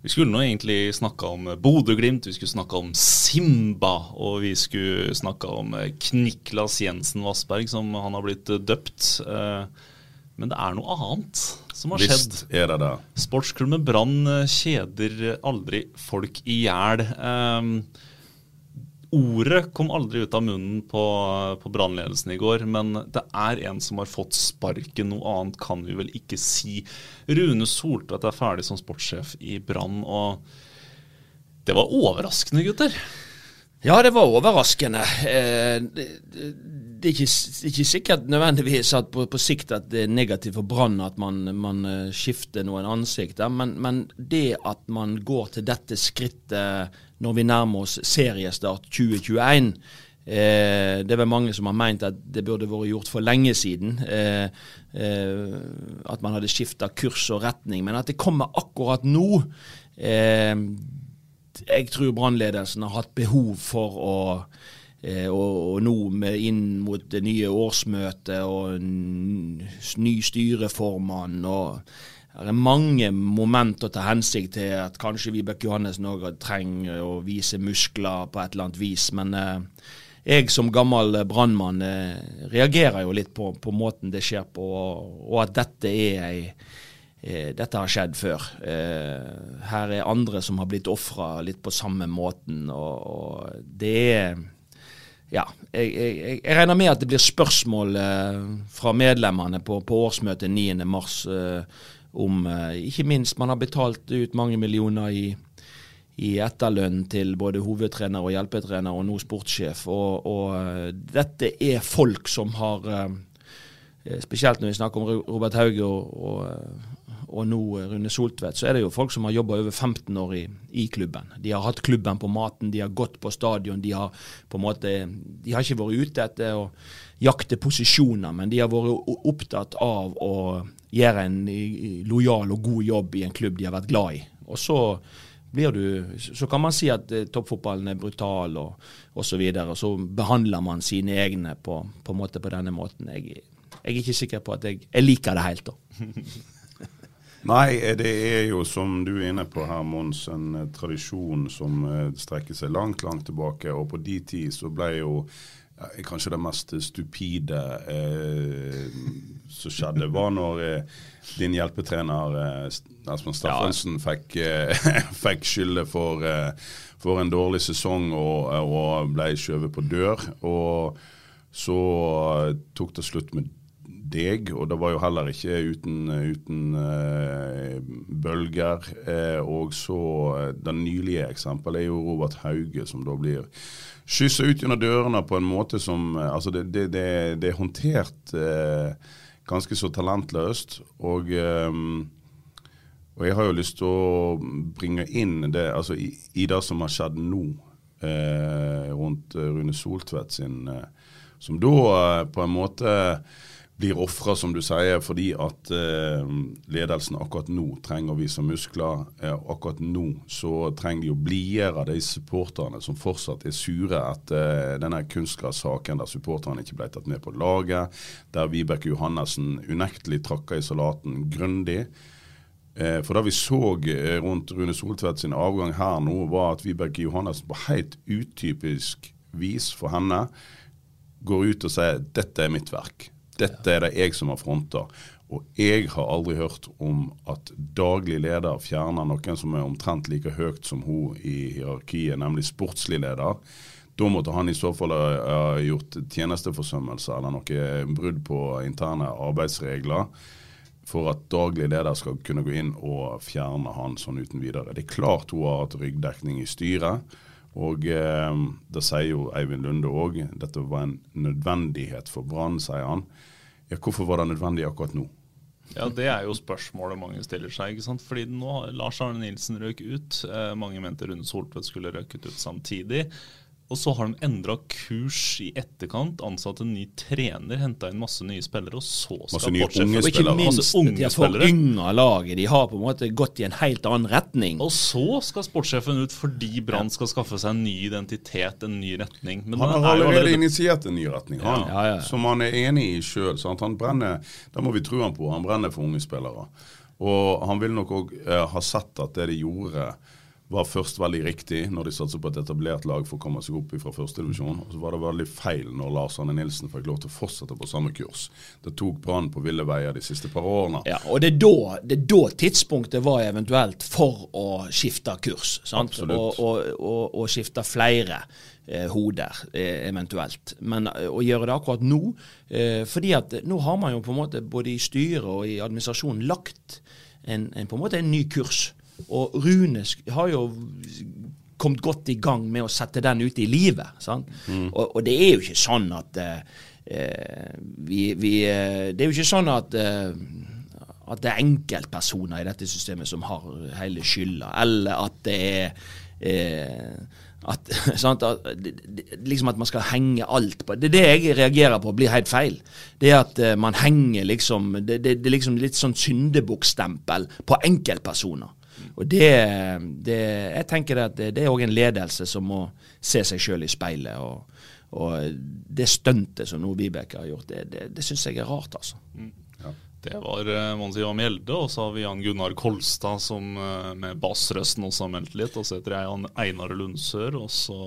Vi skulle nå egentlig snakka om Bodø-Glimt, vi skulle snakka om Simba, og vi skulle snakka om eh, Kniklas Jensen Vassberg, som han har blitt eh, døpt. Eh, Men det er noe annet som har skjedd. Visst er det det. Sportsklubben Brann kjeder aldri folk i hjel. Ordet kom aldri ut av munnen på, på brannledelsen i går, men det er en som har fått sparken. Noe annet kan vi vel ikke si. Rune Soltvedt er ferdig som sportssjef i Brann, og det var overraskende, gutter. Ja, det var overraskende. Eh, det, er ikke, ikke sikkert nødvendigvis at på, på sikt at det er negativt for Brann at man, man eh, skifter noen ansikter, men, men det at man går til dette skrittet når vi nærmer oss seriestart 2021 Eh, det er vel mange som har meint at det burde vært gjort for lenge siden. Eh, eh, at man hadde skifta kurs og retning. Men at det kommer akkurat nå eh, Jeg tror brannledelsen har hatt behov for å eh, og, og nå inn mot det nye årsmøtet og ny styreformann og det er mange moment å ta hensikt til at kanskje Vibeke Johannessen òg trenger å vise muskler på et eller annet vis. Men eh, jeg som gammel brannmann eh, reagerer jo litt på, på måten det skjer på, og, at dette er ei eh, dette har skjedd før. Eh, her er andre som har blitt ofra litt på samme måten, og, og det er ja, jeg, jeg- jeg regner med at det blir spørsmål eh, fra medlemmene på, på årsmøtet 9.3 eh, om eh, Ikke minst man har betalt ut mange millioner i, i etterlønn til både hovedtrener og hjelpetrener og nå sportssjef. Og, og eh, dette er folk som har eh, Spesielt når vi snakker om Robert Hauge og, og, og nå Rune Soltvedt, så er det jo folk som har jobba over 15 år i, i klubben. De har hatt klubben på maten, de har gått på stadion. De har på en måte, de har ikke vært ute etter å jakte posisjoner, men de har vært opptatt av å gjøre en lojal og god jobb i en klubb de har vært glad i. Og så blir du, så kan man si at eh, toppfotballen er brutal og osv. Og, og så behandler man sine egne på, på, måte på denne måten. Jeg, jeg er ikke sikker på at jeg, jeg liker det helt, da. Nei, eh, det er jo som du er inne på her, Mons, en eh, tradisjon som eh, strekker seg langt, langt tilbake. Og på de tid så ble jo eh, kanskje det mest stupide eh, som skjedde, var når eh, din hjelpetrener eh, Espen ja. fikk, eh, fikk skylde for, eh, for en dårlig sesong og, og ble skjøvet på dør. Og så tok det slutt med deg, og det var jo heller ikke uten, uten uh, bølger. Uh, og så eh, Det nylige eksempelet er jo Robert Hauge, som da blir skyssa ut gjennom dørene på en måte som Altså, det, det, det, det er håndtert uh, ganske så talentløst. Og eh, og jeg har jo lyst til å bringe inn det altså i, i det som har skjedd nå eh, rundt Rune Soltvedt sin eh, Som da eh, på en måte blir ofra, som du sier, fordi at eh, ledelsen akkurat nå trenger å vise muskler. Eh, akkurat nå så trenger de å blidgjøre de supporterne som fortsatt er sure etter denne kunstgrassaken der supporterne ikke ble tatt med på laget, der Vibeke Johannessen unektelig trakka i salaten grundig. Eh, For det vi så eh, rundt Rune Soltvedt sin avgang her nå, var at Vibeke Johannessen på helt utypisk vis for henne går ut og sier dette er mitt verk. Dette er det jeg som har fronta. Og jeg har aldri hørt om at daglig leder fjerner noen som er omtrent like høyt som hun i hierarkiet, nemlig sportslig leder. Da måtte han i så fall ha gjort tjenesteforsømmelse eller noe brudd på interne arbeidsregler for at daglig leder skal kunne gå inn og fjerne han sånn uten videre. Det er klart hun har hatt ryggdekning i styret. Og eh, det sier jo Eivind Lunde òg. Dette var en nødvendighet for Brann, sier han. Ja, hvorfor var det nødvendig akkurat nå? Ja, Det er jo spørsmålet mange stiller seg. ikke sant? Fordi nå Lars Arne Nilsen røk ut. Eh, mange mente Rune Soltvedt skulle røket ut samtidig. Og så har de endra kurs i etterkant, ansatt en ny trener, henta inn masse nye spillere, og så skal Masse nye sportssjefen- unge Og ikke minst Masse de har forynga laget. De har på en måte gått i en helt annen retning. Og så skal sportssjefen ut fordi Brann skal skaffe seg en ny identitet, en ny retning. Men Han har allerede, allerede initiert en ny retning, han. Ja, ja, ja. Som han er enig i sjøl. Han brenner, da må vi tro han på, han brenner for unge spillere. Og han vil nok òg eh, ha sett at det de gjorde var først veldig riktig når de satset på et etablert lag for å komme seg opp fra førstedivisjon. Og så var det veldig feil når Lars Arne Nilsen fikk lov til å fortsette på samme kurs. Det tok Brann på ville veier de siste par årene. Ja, og det er, da, det er da tidspunktet var eventuelt for å skifte kurs. Sant? Og, og, og, og skifte flere eh, hoder, eh, eventuelt. Men eh, å gjøre det akkurat nå eh, fordi at nå har man jo på en måte både i styret og i administrasjonen lagt en, en, på en måte en ny kurs. Og Rune har jo kommet godt i gang med å sette den ut i livet. Sant? Og, og det er jo ikke sånn at eh, vi, vi, uh, Det er jo ikke sånn at uh, at det er enkeltpersoner i dette systemet som har hele skylda, eller at det er eh, at, sant, at, liksom at man skal henge alt på Det er det jeg reagerer på blir helt feil. Det er at man henger liksom Det, det, det er liksom litt sånn syndebukkstempel på enkeltpersoner. Og det, det Jeg tenker at det, det er òg en ledelse som må se seg sjøl i speilet. Og, og det stuntet som nå Vibeke har gjort, det, det, det syns jeg er rart, altså. Det var uh, Mons Ivar Mjelde, og så har vi Jan Gunnar Kolstad som eh, med bassrøsten også har meldt litt. Og så heter jeg Jan Einar Lundsør, og så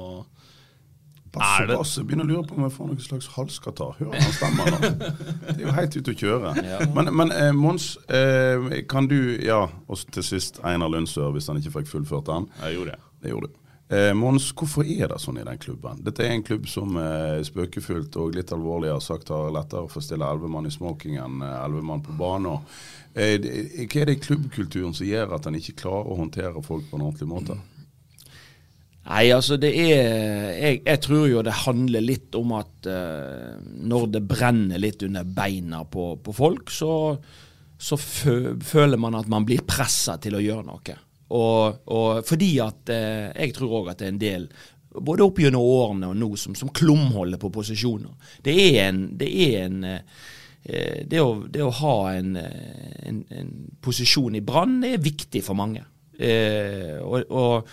Basse, Er det- basse. Begynner å lure på om jeg får noen slags halskatarr. Hører han stemmer nå? Det er jo helt ute å kjøre. Men, men eh, Mons, eh, kan du Ja, og til sist Einar Lundsør, hvis han ikke fikk fullført den. Jeg gjorde det. Det gjorde du. Eh, Mons, hvorfor er det sånn i den klubben? Dette er en klubb som eh, spøkefullt og litt alvorlig har sagt har lettere for å stille elleve mann i smoking enn eh, elleve mann på banen. Eh, hva er det i klubbkulturen som gjør at en ikke klarer å håndtere folk på en ordentlig måte? Nei, altså det er Jeg, jeg tror jo det handler litt om at uh, når det brenner litt under beina på, på folk, så, så fø, føler man at man blir pressa til å gjøre noe. Og, og fordi at uh, Jeg tror òg at det er en del både opp gjennom årene og nå som, som klumholder på posisjoner. Det er en, det er en uh, det, å, det å ha en, en, en posisjon i Brann er viktig for mange. Eh, og, og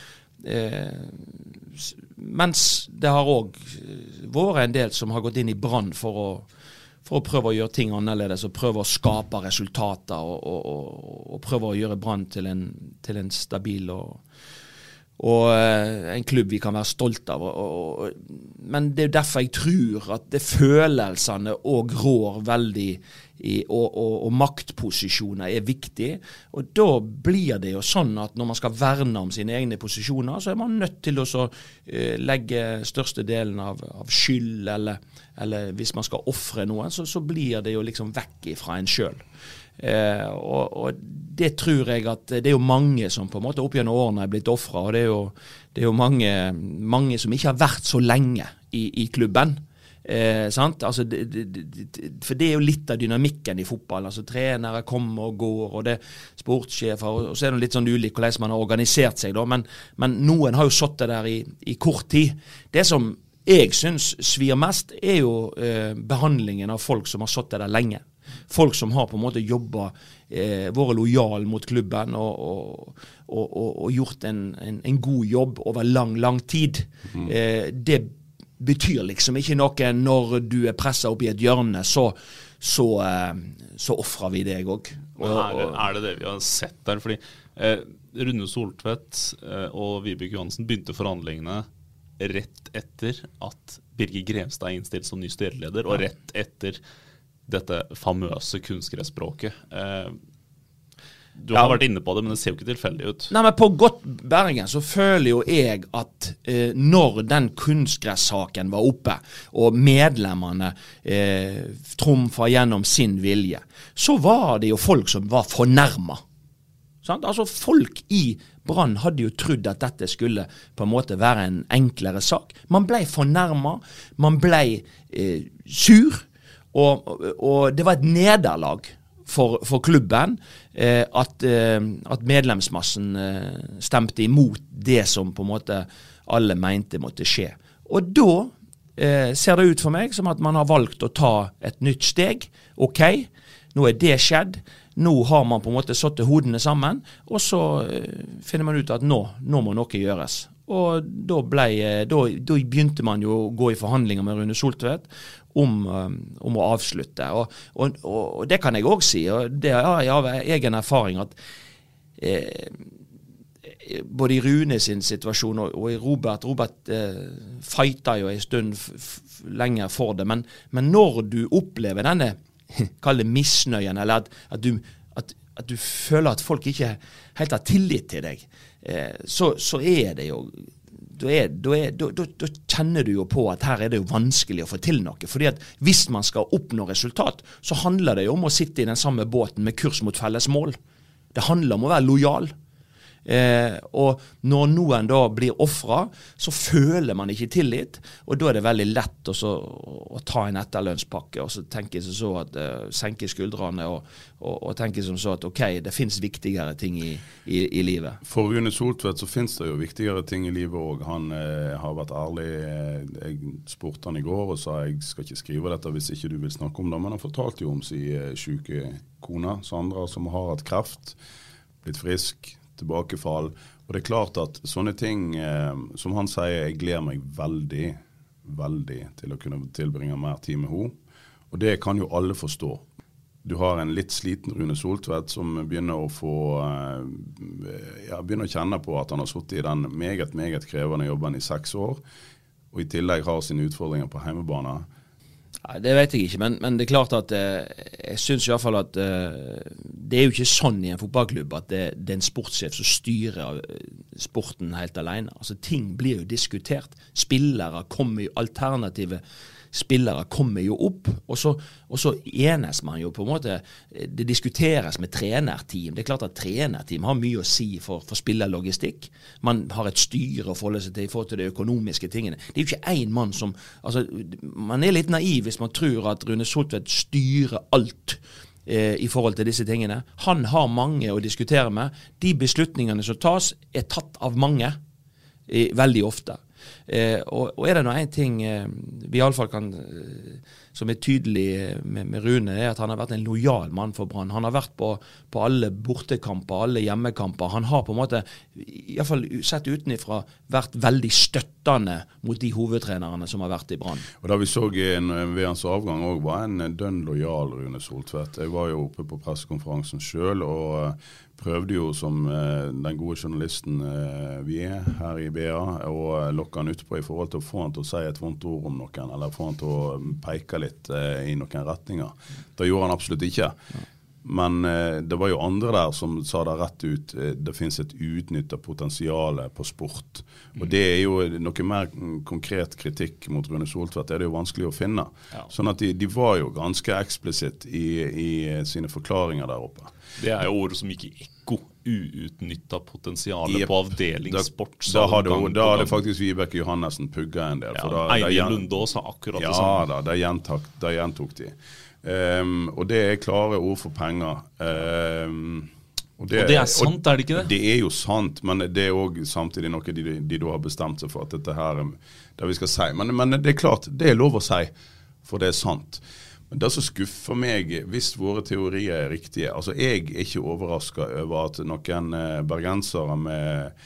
mens det har òg vært en del som har gått inn i Brann for for å prøve å gjøre ting annerledes og prøve å skape resultater og, og, og, og prøve å gjøre Brann til, til en stabil og, og eh, en klubb vi kan være stolt av. Men det er derfor jeg tror at det følelsene òg rår veldig i, og, og, og maktposisjoner er viktig. Og da blir det jo sånn at når man skal verne om sine egne posisjoner, så er man nødt til å så, uh, legge størstedelen av, av skyld, eller, eller hvis man skal ofre noen, så, så blir det jo liksom vekk ifra en sjøl. Eh, og, og det tror jeg at det er jo mange som på en måte opp gjennom årene er blitt ofra. Og det er jo, det er jo mange, mange som ikke har vært så lenge i, i klubben. Eh, sant? Altså, det, det, det, for det er jo litt av dynamikken i fotball. altså Trenere kommer og går, og det er sportssjefer. Og, og så er det litt sånn ulikt hvordan man har organisert seg. da, Men, men noen har jo sittet der i, i kort tid. Det som jeg syns svir mest, er jo eh, behandlingen av folk som har sittet der lenge. Folk som har på en måte jobba, eh, vært lojal mot klubben og, og, og, og, gjort en, en, en god jobb over lang, lang tid. Eh, det betyr liksom ikke noe når du er pressa opp i et hjørne, så, så, eh, så ofrer vi deg òg. Er, er det det vi har sett der? Fordi eh, Rune Soltvedt eh, og Vibeke Johansen begynte forhandlingene rett etter at Birger Grevstad er innstilt som ny styreleder, og rett etter dette famøse kunstgresspråket. Eh, du Ja. har vært inne på det, men det ser jo ikke tilfeldig ut. Nei, men På godt Bergen så føler jo jeg at eh, når den kunstgressaken var oppe, og medlemmene eh, trumfa gjennom sin vilje, så var det jo folk som var fornærma. Sant? Altså Folk i Brann hadde jo trodd at dette skulle på en måte være en enklere sak. Man ble fornærma, man ble eh, sur, og, og, og det var et nederlag for, for klubben eh, at, eh, at, medlemsmassen eh, stemte imot det som på en måte alle mente måtte skje. Og da eh, ser det ut for meg som at man har valgt å ta et nytt steg. OK, nå er det skjedd. Nå har man på en måte satt hodene sammen, og så eh, finner man ut at nå, nå må noe gjøres. Og da, ble, da, da, begynte man jo å gå i forhandlinger med Rune Soltvedt om, um, om å avslutte. Og, og, og, det kan jeg òg si, og det har jeg av egen erfaring, at eh, både i Rune sin situasjon og, og i Robert Robert eh, fighta jo en stund lenger for det, men, men, når du opplever denne kall misnøyen, eller at, at, du, at, du, føler at folk ikke helt har tillit til deg, eh, så, så, er det jo da, er, er, kjenner du jo på at her er det jo vanskelig å få til noe. fordi at Hvis man skal oppnå resultat, så handler det jo om å sitte i den samme båten med kurs mot felles mål. Det handler om å være lojal. Eh, og når noen da blir ofra, så føler man ikke tillit. Og da er det veldig lett også, å, ta en etterlønnspakke og så tenke som så at uh, senke skuldrene og, og, og, tenke som så at OK, det fins viktigere ting i, i, i, livet. For Rune Soltvedt så fins det jo viktigere ting i livet òg. Han eh, har vært ærlig. Jeg spurte han i går og sa jeg skal ikke skrive dette hvis ikke du vil snakke om det. Men han fortalte jo om sin eh, syke kone Sandra som har hatt kreft, blitt frisk tilbakefall. Og det er klart at sånne ting, eh, som han sier, jeg gleder meg veldig, veldig til å kunne tilbringe mer tid med henne. Og det kan jo alle forstå. Du har en litt sliten Rune Soltvedt som begynner å få eh, ja, begynner å kjenne på at han har sittet i den meget, meget krevende jobben i seks år, og i tillegg har sine utfordringer på hjemmebane. Nei, Det vet jeg ikke, men, men det er klart at eh, jeg syns iallfall at eh, det er jo ikke sånn i en fotballklubb at det, det er en sportssjef som styrer eh, sporten helt alene. Altså, ting blir jo diskutert. Spillere kommer i alternative spillere kommer jo opp, og så, og så, enes man jo på en måte Det diskuteres med trenerteam. Det er klart at trenerteam har mye å si for, for spillerlogistikk. Man har et styre å forholde seg til i forhold til de økonomiske tingene. Det er jo ikke én mann som altså, Man er litt naiv hvis man tror at Rune Soltvedt styrer alt eh, i forhold til disse tingene. Han har mange å diskutere med. De beslutningene som tas, er tatt av mange eh, veldig ofte. Eh, og, og, er det nå én ting eh, vi iallfall kan eh, som er tydelig eh, med, med, Rune, er at han har vært en lojal mann for Brann. Han har vært på, på, alle bortekamper, alle hjemmekamper. Han har på en måte, iallfall sett utenfra, vært veldig støttende mot de hovedtrenerne som har vært i Brann. Og Da vi så en, ved hans avgang òg, var en dønn lojal Rune Soltvedt. Jeg var jo oppe på pressekonferansen sjøl prøvde jo som eh, den gode journalisten eh, vi er her i BA, å lokke han utpå i forhold til å få han til å si et vondt ord om noen, eller få han til å peke litt eh, i noen retninger. Det gjorde han absolutt ikke. Men det var jo andre der som sa det rett ut. det finnes et utnytta potensial på sport. Og det er jo noe mer konkret kritikk mot Rune Soltvedt. Det er det jo vanskelig å finne. Sånn at de, de var jo ganske eksplisitt i, i sine forklaringer der oppe. Det er jo ord som gikk i ekko. Uutnytta potensial yep. på avdelingssport. Da, da, hadde, da hadde faktisk Vibeke Johannessen pugga en del. Ja, da, Eivind Lundås sa akkurat ja, det samme. Ja da, det gjentok, det gjentok de. Um, og det er klare ord for penger. Um, og det, og det, er sant, er det ikke det? Det er jo sant, men det er òg samtidig noe de, de, da har bestemt seg for at dette her er det vi skal si. Men, men det er klart, det er lov å si, for det er sant. Men Det som skuffer meg, hvis våre teorier er riktige altså Jeg er ikke overraska over at noen eh, bergensere med,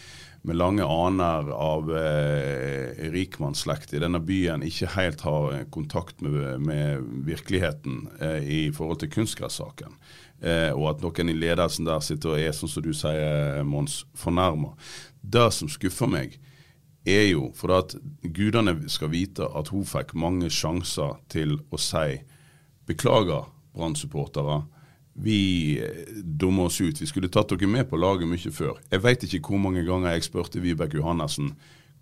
med lange aner av eh, rikmannsslekt i denne byen ikke helt har kontakt med, med virkeligheten eh, i forhold til kunstgressaken. Eh, og at noen i ledelsen der sitter og er, sånn som du sier, Mons, fornærma. Det som skuffer meg, er jo for at gudene skal vite at hun fikk mange sjanser til å si Beklager, Brann-supportere. Vi eh, dummer oss ut. Vi skulle tatt dere med på laget mye før. Jeg vet ikke hvor mange ganger jeg spurte Vibeke Johannessen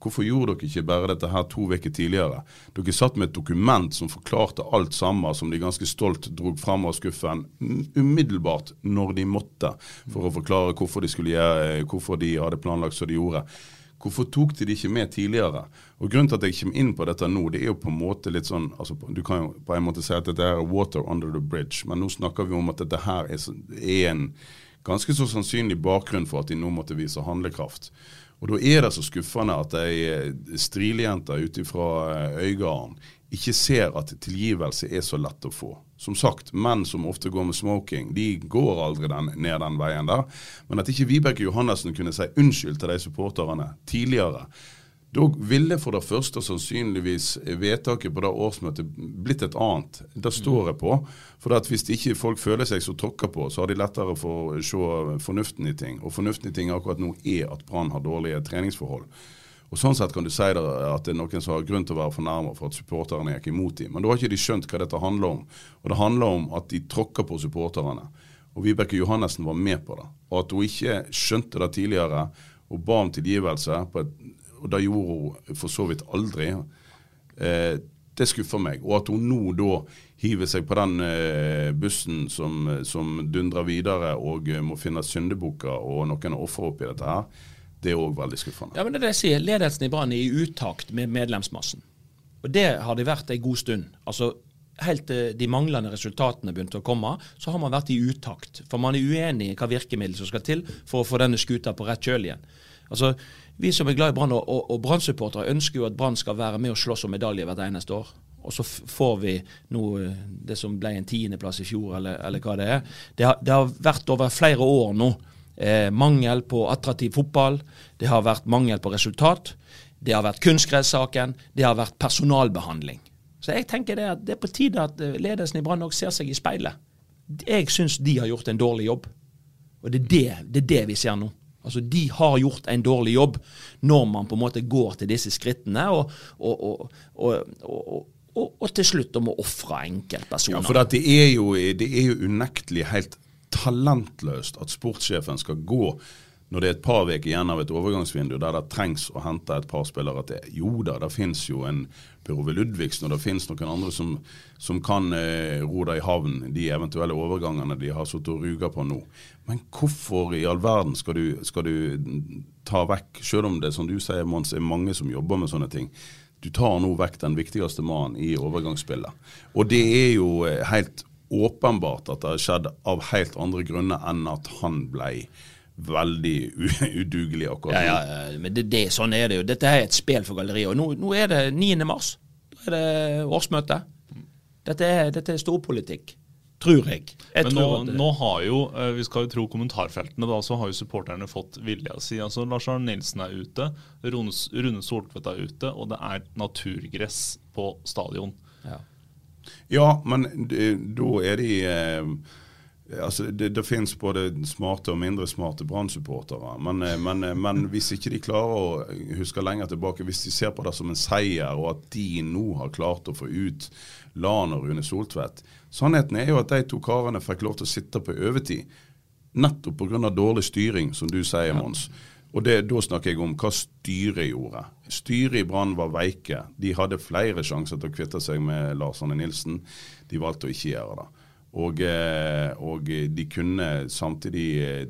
hvorfor gjorde dere ikke bare dette her to uker tidligere? Dere satt med et dokument som forklarte alt sammen, som de ganske stolt drog fram av skuffen umiddelbart når de måtte, for å forklare hvorfor de, gjøre, hvorfor de hadde planlagt som de gjorde. Hvorfor tok de det ikke med tidligere? Og Grunnen til at jeg kommer inn på dette nå, det er jo på en måte litt sånn altså Du kan jo på en måte si at dette er water under the bridge, men nå snakker vi om at dette her er, er en ganske så sannsynlig bakgrunn for at de nå måtte vise handlekraft. Og Da er det så skuffende at ei strilejente striljente ute fra Øygarden ikke ser at tilgivelse er så lett å få. Som sagt, menn som ofte går med smoking, de går aldri den, ned den veien der. Men at ikke Vibeke Johannessen kunne si unnskyld til de supporterne tidligere, da ville for det første sannsynligvis vedtaket på det årsmøtet blitt et annet. Det står jeg på. For at hvis ikke folk føler seg så tråkka på, så har de lettere for å se fornuften i ting. Og fornuften i ting akkurat nå er at Brann har dårlige treningsforhold. Og Sånn sett kan du si det at det er noen som har grunn til å være fornærma for at supporterne gikk imot dem. Men da har ikke de skjønt hva dette handler om. Og det handler om at de tråkker på supporterne. Og Vibeke Johannessen var med på det. Og at hun ikke skjønte det tidligere og ba om tilgivelse, et, og det gjorde hun for så vidt aldri, eh, det skuffer meg. Og at hun nå da hiver seg på den eh, bussen som, som dundrer videre og eh, må finne syndebukker og noen ofre oppi dette her, det er òg veldig skuffende. Ja, men det er det jeg sier. Ledelsen i Brann er i utakt med medlemsmassen. Og det har de vært en god stund. Altså, Helt til de manglende resultatene begynte å komme, så har man vært i utakt. For man er uenig i hva virkemiddel som skal til for å få denne skuta på rett kjøl igjen. Altså, Vi som er glad i Brann og, og, og Brann-supportere ønsker jo at Brann skal være med og slåss om medalje hvert eneste år. Og så får vi nå eh, det som ble en tiendeplass i fjor, eller, eller hva det er. Det har, det har vært over flere år nå eh, mangel på attraktiv fotball. Det har vært mangel på resultat. Det har vært kunstgressaken. Det har vært personalbehandling. Så jeg tenker det at det er på tide at eh, ledelsen i Brann òg ser seg i speilet. Jeg syns de har gjort en dårlig jobb. Og det er det, det er det vi ser nå. Altså De har gjort en dårlig jobb når man på en måte går til disse skrittene og, og, og, og, og, og, til slutt om å ofre enkeltpersoner. Ja, for det, er jo, det er jo unektelig helt talentløst at sportssjefen skal gå når det er et par uker igjen av et overgangsvindu der det trengs å hente et par spillere til. Jo da, det finnes jo en Per Ove Ludvigsen, og det finnes noen andre som, som kan eh, ro det i havn, de eventuelle overgangene de har sittet og ruga på nå. Men hvorfor i all verden skal du, skal du ta vekk, selv om det som du sier, Mons, er mange som jobber med sånne ting, du tar nå vekk den viktigste mannen i overgangsspillet. Og det er jo eh, helt åpenbart at det har skjedd av helt andre grunner enn at han ble veldig u- udugelig akkurat Ja, nå. ja, ja, men det, det, sånn er det jo. Dette er et spill for galleriet. Og nå, nå er det 9. mars. Da er det årsmøte. Dette er, dette er storpolitikk. Tror jeg. jeg Men tror nå, nå har jo, eh, vi skal jo tro kommentarfeltene, da, så har jo supporterne fått vilja si. Altså Lars Arne Nilsen er ute, Rune, Rune Soltvedt er ute, og det er naturgress på stadion. ja. Ja, men da er de eh, Altså, det, det finnes både smarte og mindre smarte Brann-supportere. Men, eh, men, eh, men hvis ikke de klarer å huske lenger tilbake, hvis de ser på det som en seier, og at de nå har klart å få ut Lan og Rune Soltvedt Sannheten er jo at de to karene fikk lov til å sitte på overtid. Nettopp pga. dårlig styring, som du sier, Mons. Og det, Da snakker jeg om hva styret gjorde. Styret i Brann var veike. De hadde flere sjanser til å kvitte seg med Lars Arne Nilsen. De valgte å ikke gjøre det. Og, eh, og de kunne samtidig eh,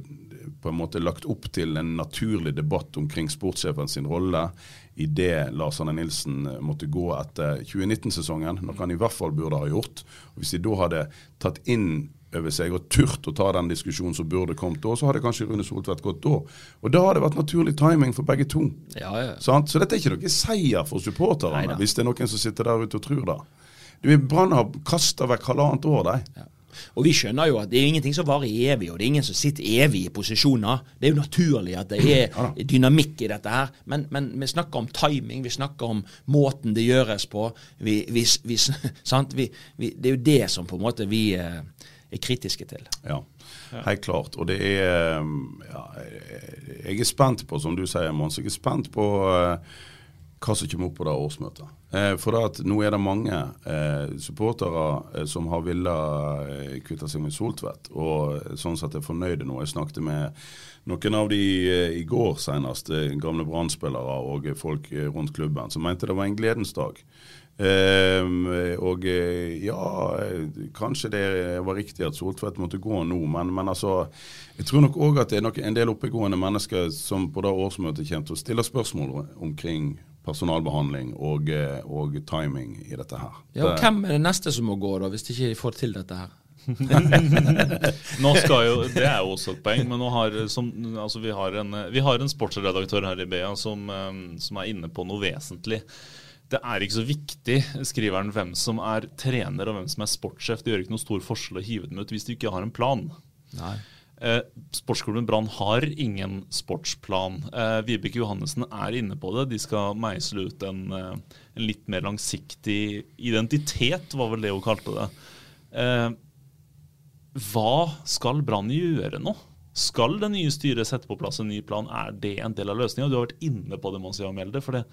på en måte lagt opp til en naturlig debatt omkring sportssjefen sin rolle det Lars Arne Nilsen eh, måtte gå etter 2019-sesongen, noe han i hvert fall burde ha gjort. Og Hvis de da hadde tatt inn over seg og turt å ta den diskusjonen som burde kommet da, så hadde kanskje Rune Soltvedt gått da. Og da hadde det vært naturlig timing for begge to. Ja, ja. Sant? Så dette er ikke noe seier for supporterne, hvis det er noen som sitter der ute og tror det. Du, Brann har kasta vekk halvannet år, de. Og vi skjønner jo at det er ingenting som varer evig, og det er ingen som sitter evig i posisjoner. Det er jo naturlig at det er dynamikk i dette her, men, men vi snakker om timing, vi snakker om måten det gjøres på. Vi, vi, vi, sant? Vi, vi, det er jo det som på en måte vi eh, er kritiske til. Ja, helt klart. Og det er ja, Jeg er spent på, som du sier, Mons, jeg er spent på eh, hva som kommer opp på det årsmøtet. Eh, for det at nå er det mange eh, supportere eh, som har villet eh, kvitte seg med Soltvedt, og sånn sett er fornøyde nå. Jeg snakket med noen av de eh, i går senest, gamle Brann-spillere og folk rundt klubben, som mente det var en gledens dag. Ehm, og eh, ja, eh, kanskje det var riktig at Soltvedt måtte gå nå, men, men altså Jeg tror nok òg at det er nok en del oppegående mennesker som på det årsmøtet kommer til å stille spørsmål omkring personalbehandling og, eh, og timing i dette her. Ja, og Hvem er det neste som må gå, da, hvis de ikke får til dette her? nå skal jo, Det er jo også et poeng, men nå har, som, altså vi, har en, vi har en sportsredaktør her i BA som, som er inne på noe vesentlig det er ikke så viktig, skriver han, hvem som er trener og hvem som er sportssjef. Det gjør ikke noe stor forskjell å hive dem ut hvis de ikke har en plan. Nei. Eh, Sportsklubben Brann har ingen sportsplan. Eh, Vibeke Johannessen er inne på det. De skal meisle ut en, eh, en, litt mer langsiktig identitet, var vel det hun kalte det. Eh, hva skal Brann gjøre nå? Skal det nye styret sette på plass en ny plan? Er det en del av løsninga? Du har vært inne på det, Monsieur Melde. for det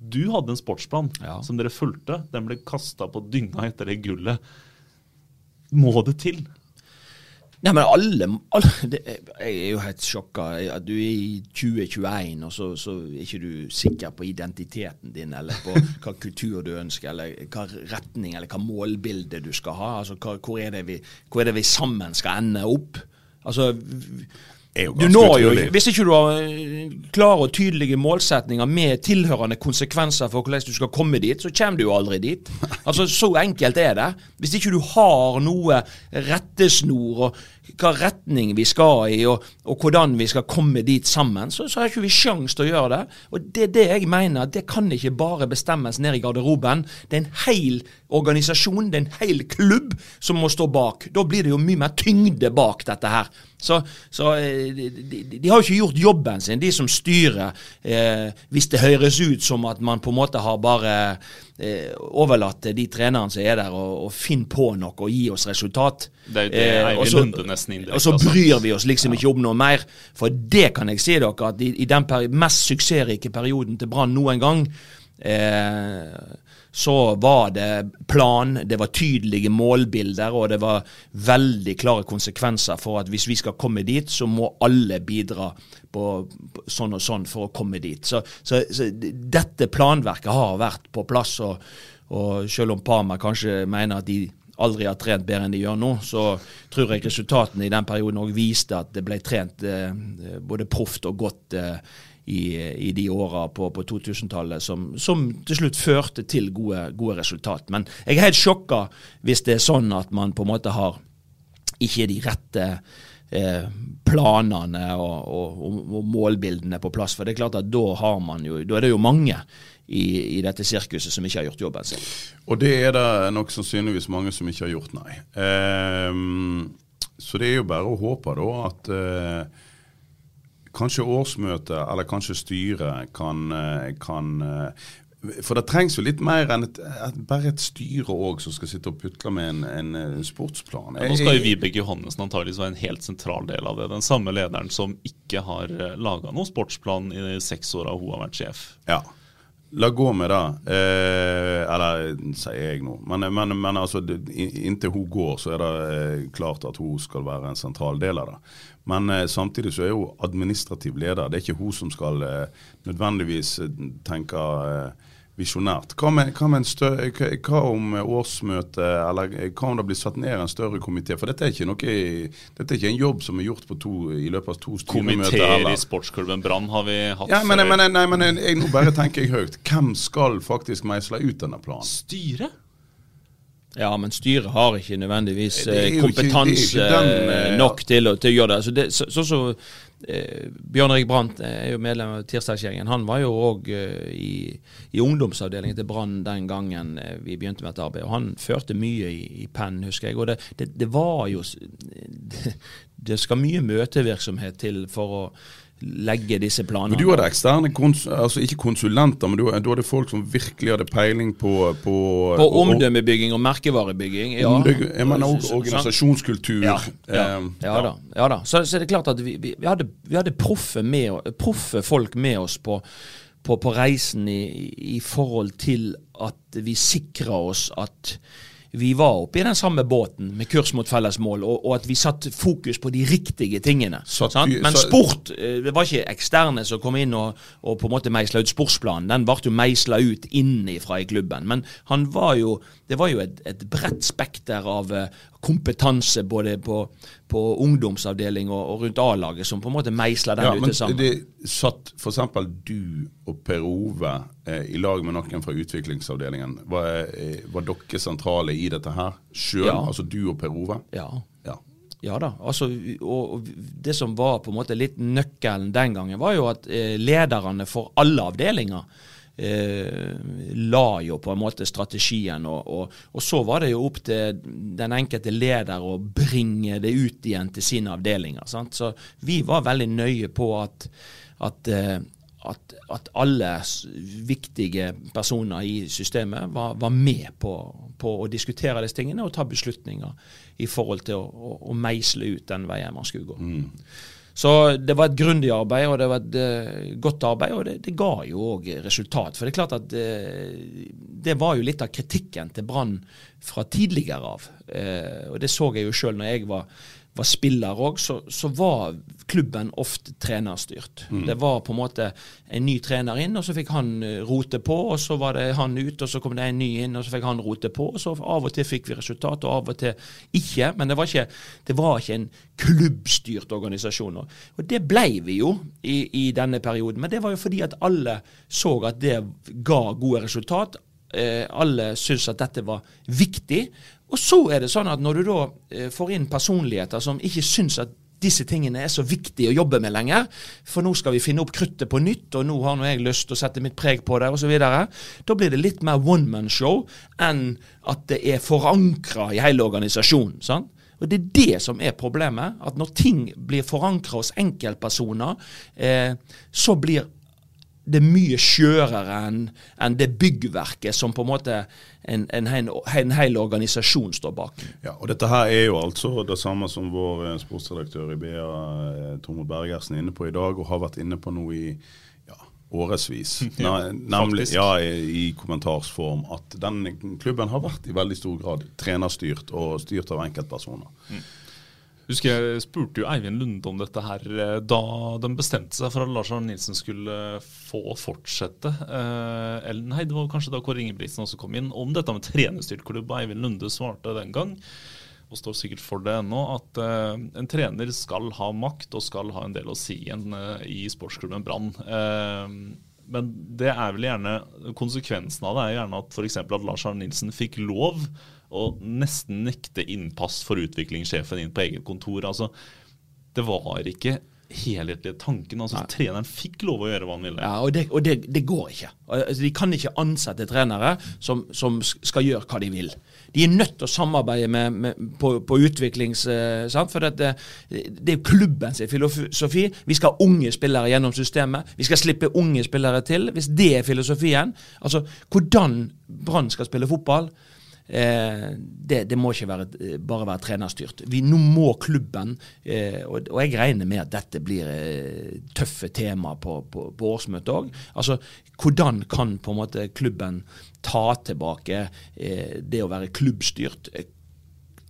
du hadde en sportsplan ja. som dere fulgte. Den ble kasta på dynga etter det gullet. Må det til? Nei, men alle, alle det, Jeg er jo helt sjokka. At du er i 2021, og så, så, er ikke du sikker på identiteten din, eller på hva kultur du ønsker, eller hva retning eller hva målbilde du skal ha. Altså, hva, hvor, er vi, hvor, er det vi, sammen skal ende opp? Altså, du når jo, Hvis ikke du har eh, klare og tydelige målsetninger med tilhørende konsekvenser for hvordan du skal komme dit, så kommer du jo aldri dit. Altså, Så enkelt er det. Hvis ikke du har noe rettesnor og hva retning vi skal i, og, og hvordan vi skal komme dit sammen, så, så har ikke vi sjanse til å gjøre det. Og det er det jeg mener. Det kan ikke bare bestemmes ned i garderoben. Det er en hel organisasjon, det er en hel klubb som må stå bak. Da blir det jo mye mer tyngde bak dette her. Så, så eh, de, de, de, har jo ikke gjort jobben sin, de som styrer, eh, hvis det høres ut som at man på en måte har bare eh, overlatt de trenerne som er der, og, og finne på noe og gi oss resultat. Det er det eh, så, nesten indirekte. Og så bryr vi oss liksom ikke om noe mer. For det kan jeg si dere, at i, i den mest suksessrike perioden til Brann noen gang, eh, så var det plan, det var tydelige målbilder, og det var veldig klare konsekvenser for at hvis vi skal komme dit, så må alle bidra på, på sånn og sånn for å komme dit. Så, så, så dette planverket har vært på plass. og, og selv om Parma kanskje mener at de aldri har trent bedre enn de gjør nå, så tror jeg resultatene i den perioden òg viste at det ble trent eh, både proft og godt eh, i, i, de åra på, på 2000-tallet som, som, til slutt førte til gode, gode resultat. Men jeg er helt sjokka hvis det er sånn at man på en måte har ikke de rette eh, planene og, og, og, målbildene på plass. For det er klart at da har man jo, da er det jo mange i, i, dette sirkuset som ikke har gjort jobben sin. Og det er det nok sannsynligvis mange som ikke har gjort, nei. Um, så det er jo bare å håpe da at uh, kanskje årsmøtet eller kanskje styret kan, uh, kan uh, for det trengs jo litt mer enn et, et, bare et styre òg som skal sitte og putle med en, en sportsplan. Ja, nå skal jo Vibeke Johannessen antakeligvis være en helt sentral del av det. Den samme lederen som ikke har laga noen sportsplan i de seks åra hun har vært sjef. Ja. La gå med det. Eh, eller sier jeg nå. Men, men, men altså, inntil hun går, så er det eh, klart at hun skal være en sentral del av det. Men eh, samtidig så er hun administrativ leder. Det er ikke hun som skal eh, nødvendigvis eh, tenke eh, visjonært. Hva, hva, hva, om årsmøtet, eller hva om det blir satt ned en større komité? For dette er ikke noe, dette er ikke en jobb som er gjort på to, i løpet av to styremøter. Komiteer i sportsklubben Brann har vi hatt ja, men, før. Men, nei, men jeg, nå bare tenker jeg høyt. Hvem skal faktisk meisle ut denne planen? Styret? Ja, men styret har ikke nødvendigvis kompetanse ikke, ikke den, eh, nok til å, til å, gjøre det. Altså det, så, så, så eh, Bjørn Erik Brandt er jo medlem av tirsdagsgjengen. Han var jo òg eh, i, i, ungdomsavdelingen til Brann den gangen eh, vi begynte med dette arbeidet. Og han førte mye i, i penn, husker jeg. Og det, det, det var jo det, det skal mye møtevirksomhet til for å legge disse planene. Men Du hadde eksterne, altså ikke konsulenter, men du, du, hadde folk som virkelig hadde peiling på På, på omdømmebygging og merkevarebygging. Ja. Jeg mener også organisasjonskultur. Ja, ja, um, ja da. Da. Så, så, er det klart at vi, vi, vi hadde, vi hadde proffe, med, proffe, folk med oss på, på, på reisen i, i, forhold til at vi sikra oss at vi var oppe i den samme båten med kurs mot felles mål, og, og at vi satte fokus på de riktige tingene. Sant? Men sport eh, Det var ikke eksterne som kom inn og, og på en måte meisla ut sportsplanen. Den ble jo meisla ut innenfra i klubben. Men han var jo det var jo et, et bredt spekter av eh, kompetanse både på, på ungdomsavdeling og, og rundt A-laget som på en måte meisla den Ja, ute men sammen. det satt f.eks. du og Per Ove eh, i lag med noen fra utviklingsavdelingen. Var, eh, var dere sentrale i dette her sjøl? Ja. Altså du og Per Ove? Ja. Ja. Ja da. altså, og, og Det som var på en måte litt nøkkelen den gangen, var jo at eh, lederne for alle avdelinger la jo på en måte strategien. Og, og, og så var det jo opp til den enkelte leder å bringe det ut igjen til sine avdelinger. Sant? Så vi var veldig nøye på at, at eh, at, at alle viktige personer i systemet var, var med på, på å diskutere disse tingene og ta beslutninger i forhold til å, å, å meisle ut den veien man skulle gå. Så det var et grundig arbeid, og det var et uh, godt arbeid, og det, det ga jo òg resultat. For det er klart at uh, det var jo litt av kritikken til Brann fra tidligere av. Uh, og det så jeg jo sjøl når jeg var, var spiller òg, så, så var klubben ofte trenerstyrt. Det var på en måte en ny trener inn, og så fikk han eh, rote på, og så var det han ut, og så kom det en ny inn, og så fikk han rote på. og så Av og til fikk vi resultat, og av og til ikke. Men det var ikke, det var ikke en klubbstyrt organisasjon. Og det ble vi jo i, i denne perioden, men det var jo fordi at alle så at det ga gode resultat. Eh, alle syns at dette var viktig. Og så er det sånn at når du da eh, får inn personligheter som ikke syns at disse tingene er så viktige å jobbe med lenger, for nå skal vi finne opp kruttet på nytt, og nå har nå jeg lyst til å sette mitt preg på det, osv. Da blir det litt mer one man show enn at det er forankra i hele organisasjonen. sant? Og Det er det som er problemet. At når ting blir forankra hos enkeltpersoner, eh, så blir det er mye skjørere enn en det byggverket som på en måte en, en, en, hel organisasjon står bak. Ja, og Dette her er jo altså det samme som vår eh, sportsredaktør i BA, eh, Tormod Bergersen, er inne på i dag, og har vært inne på nå i ja, årevis. Ja, nemlig ja, i, kommentarsform at den klubben har vært i veldig stor grad trenerstyrt og styrt av enkeltpersoner. Husker jeg spurte jo Eivind Lunde om dette her eh, da de bestemte seg for at Lars Arne Nilsen skulle få fortsette. Eh, eller nei, det var kanskje da Kåre Ingebrigtsen også kom inn, om dette med trenerstyrt klubb. Eivind Lunde svarte den gang, og står sikkert for det ennå, at eh, en trener skal ha makt og skal ha en del å si igjen eh, i sportsklubben Brann. Eh, men det er vel gjerne konsekvensen av det er gjerne at f.eks. at Lars Arne Nilsen fikk lov å nesten nekte innpass for utviklingssjefen inn på eget kontor. Altså, det var ikke helhetlige tanken. Altså, treneren fikk lov å gjøre hva han ville. Ja, Og det, og det, det går ikke. Altså, de kan ikke ansette trenere som, som skal gjøre hva de vil. De er nødt til å samarbeide med, med, på, på utviklings... eh? For det, det er klubbens filosofi. Vi skal ha unge spillere gjennom systemet. Vi skal slippe unge spillere til. Hvis det er filosofien Altså, hvordan Brann skal spille fotball Eh, det, det må ikke være, eh, bare være trenerstyrt. Vi, nå må klubben, eh, og, og jeg regner med at dette blir eh, tøffe tema på, på, på årsmøtet òg. Altså, hvordan kan på en måte klubben ta tilbake eh, det å være klubbstyrt?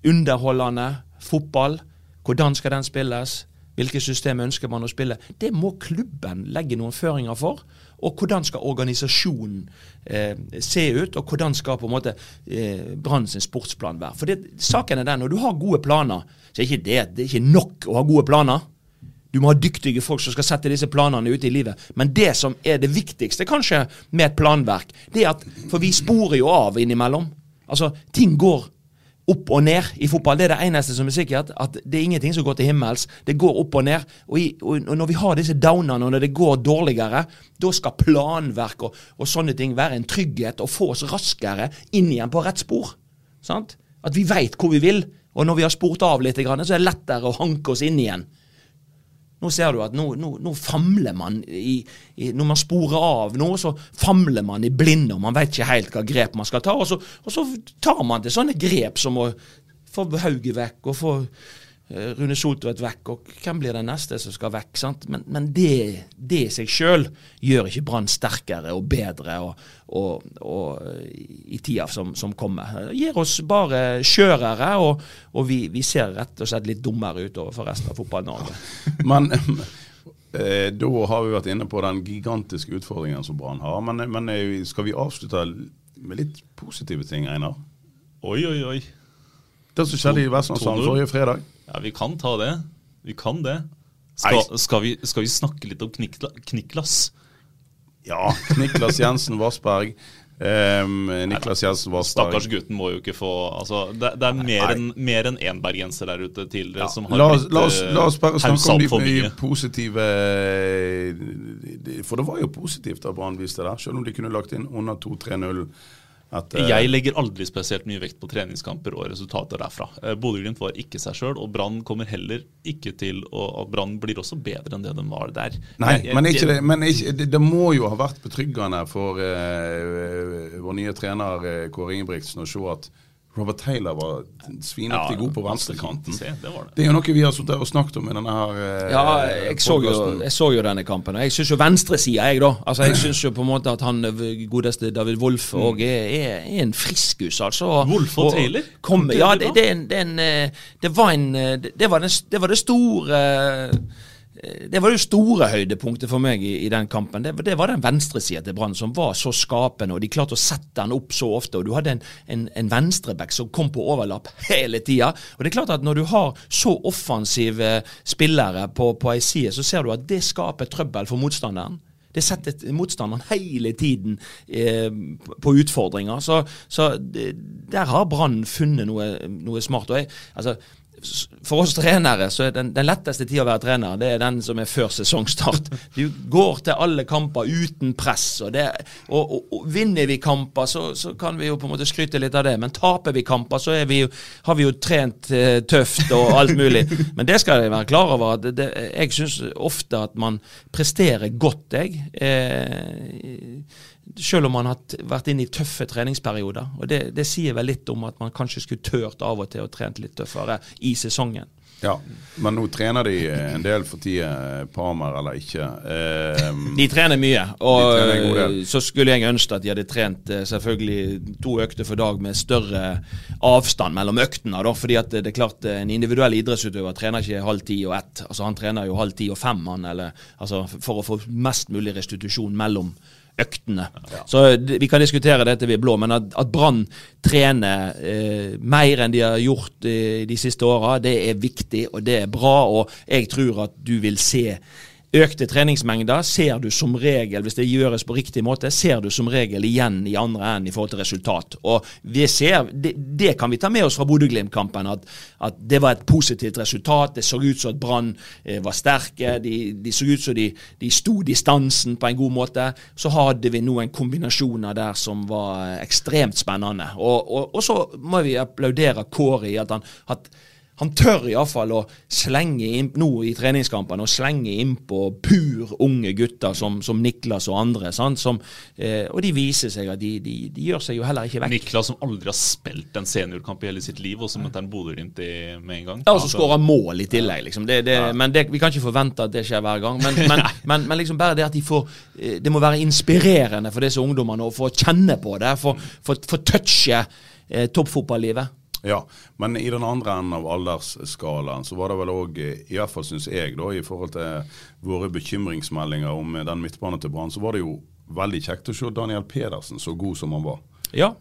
Underholdende fotball. Hvordan skal den spilles? Hvilket system ønsker man å spille? Det må klubben legge noen føringer for. Og hvordan skal organisasjonen eh, se ut, og hvordan skal på en måte eh, Brann sin sportsplan være. For det, saken er den, når du har gode planer, så er ikke det, det er ikke nok å ha gode planer. Du må ha dyktige folk som skal sette disse planene ut i livet. Men det som er det viktigste kanskje med et planverk, det er at For vi sporer jo av innimellom. Altså, ting går opp og ned i fotball. Det er det eneste som er sikkert. At det er ingenting som går til himmels. Det går opp og ned. Og, i, og, når vi har disse downene, og når det går dårligere, da skal planverk og, og sånne ting være en trygghet og få oss raskere inn igjen på rett spor. Sant? At vi veit hvor vi vil. Og når vi har spurt av litt, så er det lettere å hanke oss inn igjen. Nå ser du at nå, nå, nå famler man i, i, Når man sporer av nå, så famler man i blinde, og man vet ikke helt hva grep man skal ta. Og så, og så tar man til sånne grep som å få Hauge vekk, og få Rune Soltvedt vekk, og hvem blir den neste som skal vekk? sant? Men, men det, det i seg sjøl gjør ikke Brann sterkere og bedre og, og, og, i tida som, som kommer. Det gir oss bare skjørere, og, og vi, vi, ser rett og slett litt dummere ut overfor resten av Fotball-Norge. Men eh, da har vi vært inne på den gigantiske utfordringen som Brann har. Men, men skal vi avslutte med litt positive ting, Einar? Oi, oi, oi. Det som skjedde i Vestlandshallen forrige fredag? Ja, vi kan ta det. Vi kan det. Skal, skal, vi, skal vi, snakke litt om Kniklas? Ja, Niklas Jensen Vassberg. Um, Niklas Jensen Vassberg. Stakkars gutten må jo ikke få altså, Det, det er mer enn en én bergenser der ute tidligere ja. som har la, blitt la oss, la oss bare snakke om de, de positive For det var jo positivt at Brann viste det, selv om de kunne lagt inn under 2-3-0 at, uh, jeg legger aldri spesielt mye vekt på treningskamper og resultater derfra. Uh, Bodø-Glimt var ikke seg sjøl, og Brann kommer heller ikke til å Brann blir også bedre enn det de var der. Nei, jeg, jeg, men, ikke det, men ikke, det, det, må jo ha vært betryggende for uh, vår nye trener Kåre Ingebrigtsen å se at Robert Taylor var svinaktig ja, god på venstrekanten. Det, det, det, er jo noe vi har og snakket om i denne her eh, Ja, jeg så, jo, jeg så, jo, denne kampen. Og jeg syns jo venstresida, jeg, da. Altså, Jeg syns jo på en måte at han eh, godeste David Wolff òg mm. er, er, er, en friskus, altså. Wolff og, og Taylor? Kom, ja, det, det, en, eh, det, var en Det var, den, det, var det store det var det store høydepunktet for meg i, i den kampen. Det, det var den venstresida til Brann som var så skapende, og de klarte å sette den opp så ofte. og Du hadde en, en, en venstreback som kom på overlapp hele tida. Og det er klart at når du har så offensive spillere på, på ei side, så ser du at det skaper trøbbel for motstanderen. Det setter motstanderen hele tiden eh, på utfordringer. Så, så der har Brann funnet noe, noe smart. og jeg, altså for oss trenere så er den, den letteste tida å være trener, det er den som er før sesongstart. Du går til alle kamper uten press. Og, det, og, og, og Vinner vi kamper, så, så, kan vi jo på en måte skryte litt av det. Men taper vi kamper, så vi jo, har vi jo trent eh, tøft og alt mulig. Men det skal jeg være klar over. Det, det, Jeg syns ofte at man presterer godt, jeg. Eh, selv om man har vært inne i tøffe treningsperioder. og det, det, sier vel litt om at man kanskje skulle tørt av og til å trent litt tøffere i sesongen. Ja, men nå trener de en del for tida, Parmer eller ikke. Eh, de trener mye, og trener så skulle jeg ønske at de hadde trent eh, selvfølgelig to økter for dag med større avstand mellom øktene. Da, fordi at det er klart En individuell idrettsutøver trener ikke halv ti og ett. Altså Han trener jo halv ti og fem han, eller, altså, for å få mest mulig restitusjon mellom øktene. Ja. Så Vi kan diskutere dette ved blå, men at, at Brann trener eh, mer enn de har gjort eh, de siste åra, det er viktig og det er bra. Og jeg tror at du vil se Økte treningsmengder ser du som regel, hvis det gjøres på riktig måte, ser du som regel igjen i andre enden i forhold til resultat. Og ser, Det, det kan vi ta med oss fra Bodø-Glimt-kampen, at, at, det var et positivt resultat. Det så ut som at Brann eh, var sterke, de, de, så ut som de, de sto distansen på en god måte. Så hadde vi noen kombinasjoner der som var ekstremt spennende. Og, og, og så må vi applaudere Kåre i at han at han tør iallfall å slenge inn, nå i treningskampene, å slenge innpå pur unge gutter som, som Niklas og andre. Som, eh, og de viser seg at de, de, de, gjør seg jo heller ikke vekk. Niklas som aldri har spilt en seniorkamp i hele sitt liv, og som møter en Bodø-Glimt med en gang. Ja, og så skårer mål i tillegg. Liksom. Det, det, ja. Men det, vi kan ikke forvente at det skjer hver gang. Men, men, men, men liksom bare det at de får eh, Det må være inspirerende for disse ungdommene å få kjenne på det, få touche eh, toppfotballivet. Ja, men i den andre enden av aldersskalaen så var det vel òg, i hvert fall syns jeg, da, i forhold til våre bekymringsmeldinger om den midtbanen til Brann, så var det jo veldig kjekt å se Daniel Pedersen så god som han var. Ja,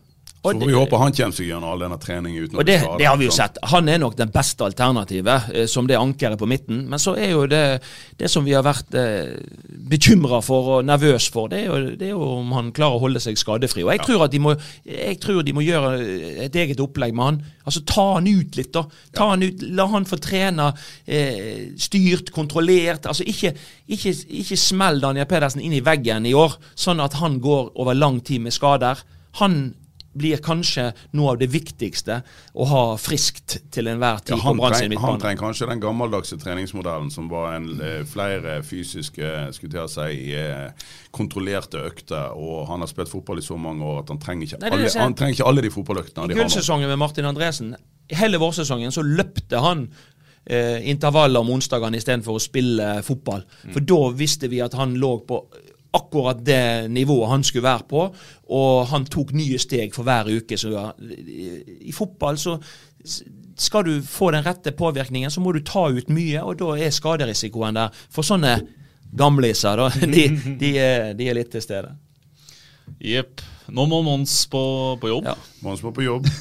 så får vi håpe han kommer seg gjennom all denne treningen uten og det, det har vi jo sett. Han er nok den beste alternativet, eh, som det ankeret på midten. Men så er jo det, det som vi har vært eh, bekymra for og nervøs for, det er, jo, det er, jo, om han klarer å holde seg skadefri. Og jeg, ja. tror må, jeg tror de må gjøre et eget opplegg med han. Altså Ta han ut litt, da. Ta ja. han ut, La han få trene eh, styrt, kontrollert. Altså Ikke, ikke, ikke smell Daniel Pedersen inn i veggen i år, sånn at han går over lang tid med skader. Han blir kanskje noe av det viktigste å ha friskt til enhver tid. Ja, han, treng, han trenger kanskje den gammeldagse treningsmodellen som var en, eh, flere fysiske skulle jeg si, eh, kontrollerte økter. og Han har spilt fotball i så mange år at han trenger ikke, Nei, alle, han trenger ikke alle de fotballøktene. I gullsesongen med Martin Andresen, hele vårsesongen så løpte han eh, intervaller om onsdagene istedenfor å spille fotball. For da visste vi at han lå på akkurat det nivået han skulle være på, og han tok nye steg for hver uke. Så ja, i, fotball så skal du få den rette påvirkningen, så må du ta ut mye, og da er skaderisikoen der. For sånne gamliser, da, de, de, er, de er litt til stede. Jepp. Nå må Mons på, på jobb. Ja. Mons må på jobb.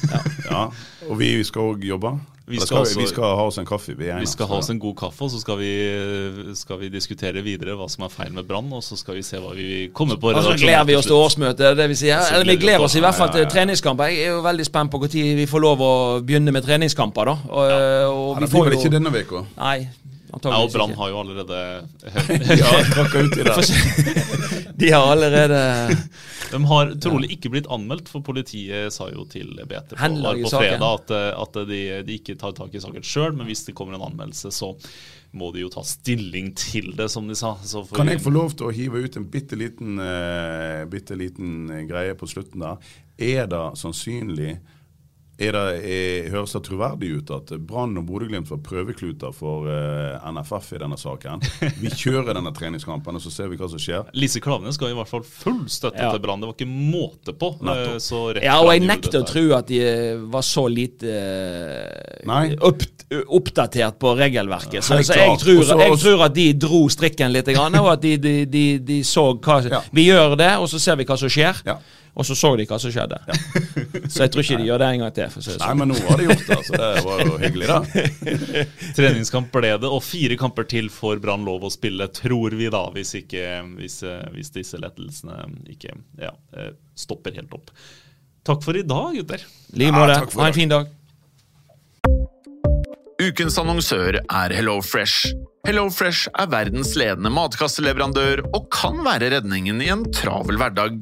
Ja. Og vi skal òg jobbe. Vi skal skal, vi, også- vi skal ha oss en kaffe. Vi, Vi skal ha oss en god kaffe, og så skal vi, skal vi diskutere videre hva som er feil med Brann. Og så skal vi se hva vi kommer på. Og så gleder vi oss til årsmøtet. det vil si. Så Eller vi gleder oss i hvert fall til treningskamper. Jeg er jo veldig spent på når vi får lov å begynne med treningskamper. da. Og, og Ja, vi det får blir vel jo- ikke denne uka. Nei, Ja, og Brann har jo allerede Ja, ut i det. De har allerede De har trolig ikke blitt anmeldt, for politiet sa jo til BT på, på fredag at, eh, at de, de ikke tar tak i saken sjøl, men hvis det kommer en anmeldelse, så må de jo ta stilling til det, som de sa. Så får Kan jeg få lov til å hive ut en bitte liten, uh, bitte liten greie på slutten der? Er det sannsynlig er det, er, Høres det troverdig ut at Brann og Bodø-Glimt var prøvekluter for uh, NFF i denne saken? Vi kjører denne treningskampen, og så ser vi hva som skjer. Lise Klaveness ga i hvert fall full støtte Ja. til Brann. Det var ikke måte på. Eh, Så rett Ja, og jeg nekter å tro at de eh, var så lite eh, Nei. opp, oppdatert på regelverket. Så, så jeg, tror, Også- jeg tror at de dro strikken litt, og at de, de, de, de så hva Ja. Vi gjør det, og så ser vi hva som skjer. Ja. Og så så de hva som skjedde. Så jeg tror ikke de gjør det en gang til. Si Nei, sånn. men nå har de gjort det, så det var jo hyggelig, da. Treningskamp ble det, og fire kamper til får Brann lov å spille, tror vi da, hvis, ikke, hvis, eh, hvis disse lettelsene ikke ja, eh, stopper helt opp. Takk for i dag, gutter. I like måte. Ja, Ha en fin dag. Ukens annonsør er HelloFresh. HelloFresh er verdens ledende matkasseleverandør og kan være redningen i en travel hverdag.